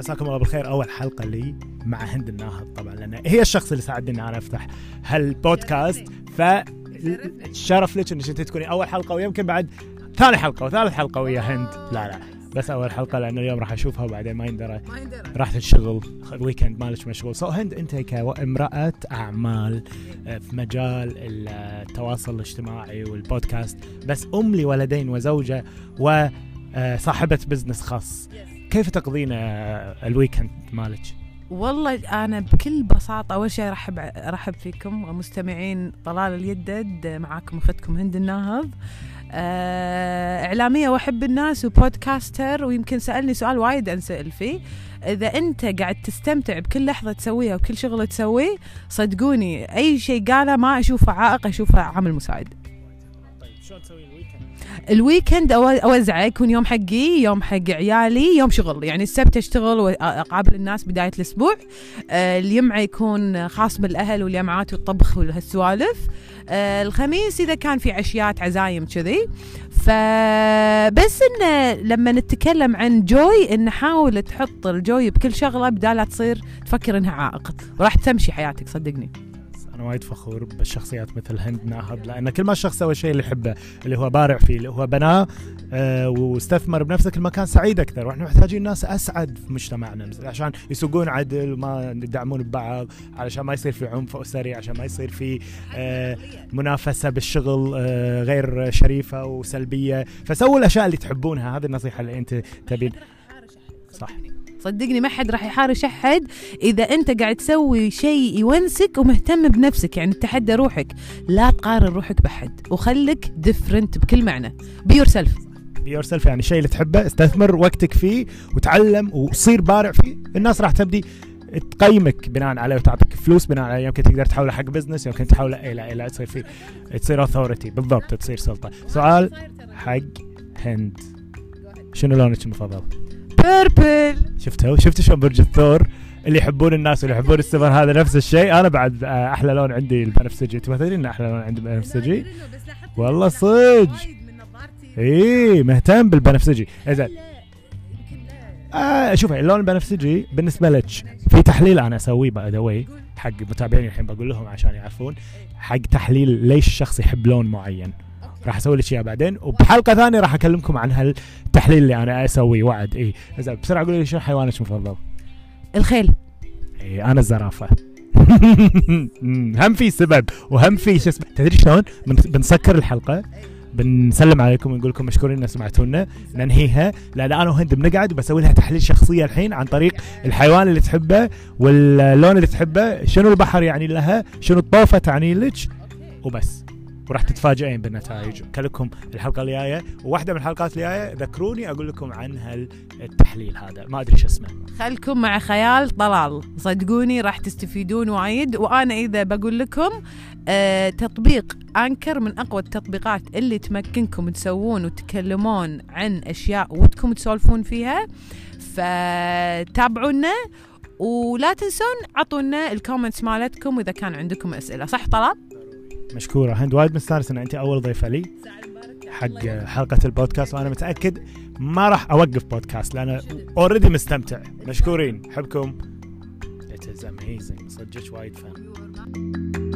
مساكم الله بالخير. أول حلقة لي مع هند الناهض طبعا لأن هي الشخص اللي ساعدني إني أنا أفتح هالبودكاست. فالشرف لك إنك انت تكوني أول حلقة ويمكن بعد ثاني حلقة وثالث حلقة ويا هند. لا لا بس أول حلقة لأن اليوم راح أشوفها وبعدين ما يندرى. ما يندرى. راحت الشغل ال weekend مالك مشغول. so هند أنت كامراه أعمال آه، في مجال التواصل الاجتماعي والبودكاست. بس أم لولدين وزوجة وصاحبه business خاص. كيف تقضين ال weekend مالك؟ والله أنا بكل بساطة أول شيء أرحب أرحب فيكم مستمعين طلال اليدد معاكم أختكم هند الناهض. آه، إعلامية وأحب الناس و podcaster ويمكن سألني سؤال وايد أنسأل فيه. إذا أنت قاعد تستمتع بكل لحظة تسويها وكل شغل تسويه صدقوني أي شيء قاله ما أشوفه عائق أشوفه عامل مساعد. شلون تسوي ال weekend؟ ال weekend اوزعه يكون يوم حقي يوم حق عيالي يوم شغل. يعني السبت أشتغل واقابل الناس بداية الأسبوع. آه، اليمعة يكون خاص بالأهل والجامعات والطبخ وهالسوالف آه، الخميس إذا كان في عشيات عزايم كذي. فبس انه لما نتكلم عن joy إن حاول تحط ال joy بكل شغلة بدال لا تصير تفكر إنها عائق. وراح تمشي حياتك صدقني. أنا وايد فخور بالشخصيات مثل هند ناهض لأن كل ما الشخص سوى الشيء اللي يحبه اللي هو بارع فيه اللي هو بناه آه واستثمر بنفسه كل ما كان سعيد أكثر. وإحنا محتاجين ناس أسعد في مجتمعنا عشان يسوقون عدل وما يدعمون ببعض علشان ما يصير في عنف اسري عشان ما يصير في آه منافسة بالشغل آه غير شريفة وسلبيه فسووا الأشياء اللي تحبونها. هذه النصيحة اللي أنت تبين. صح. صدقني ما حد راح يحارش احد إذا أنت قاعد تسوي شيء يونسك ومهتم بنفسك يعني تحدى روحك. لا تقارن روحك بحد وخلك different بكل معنى. be yourself yourself يعني الشيء اللي تحبه استثمر وقتك فيه وتعلم وصير بارع فيه. الناس راح تبدي تقيمك بناء عليه وتعطيك فلوس بناء عليه يمكن تقدر تحوله حق business يمكن تحوله إلى إلى تصير فيه تصير authority بالضبط تصير سلطة. سؤال حق هند. شنو لونك المفضل؟ purple شفتوا شفتوا شلون برج الثور؟ اللي يحبون الناس واللي يحبون السفر هذا نفس الشيء. أنا بعد آه، أحلى لون عندي البنفسجي. أنتم تدرين إن أحلى لون عندي البنفسجي؟ والله صدق. إي مهتم بالبنفسجي. زين آه شوفي اللون البنفسجي بالنسبة لك في تحليل أنا أسويه by the حق متابعيني الحين بقول لهم عشان يعرفون حق تحليل ليش الشخص يحب لون معين. راح أسوي لك اياه بعدين. وبحلقة ثانية راح أكلمكم عن هالتحليل اللي أنا أسويه. وعد. اي زين بسرعة قولي لي شنو حيوانك المفضل؟ الخيل. اي أنا الزرافة. هم في سبب وهم في شو اسمه تدري شلون؟ بن- بنسكر الحلقة بنسلم عليكم ونقول لكم مشكورين ان سمعتونا ننهيها. لأن أنا وهند بنقعد وبسوي لها تحليل شخصية الحين عن طريق الحيوان اللي تحبه واللون اللي تحبه شنو البحر يعني لها شنو الطوفة تعني لك وبس. وراح تتفاجئين بالنتائج كلكم الحلقة الجاية وواحدة من الحلقات الجاية ذكروني أقول لكم عن هالتحليل هذا. ما أدري شو اسمه. خلكم مع خيال طلال صدقوني راح تستفيدون وايد. وأنا إذا بقول لكم آه تطبيق أنكر من أقوى التطبيقات اللي تمكنكم تسوون وتتكلمون عن أشياء ودكم تسولفون فيها فتابعونا. ولا تنسون عطونا ال comments مالتكم واذا كان عندكم أسئلة. صح طلال؟ مشكورة. هند وايد مستانس إن انت أول ضيفة لي حق حلقة البودكاست وأنا متأكد ما راح أوقف بودكاست لأن already مستمتع. مشكورين. احبكم It is amazing. صدقك وايد fun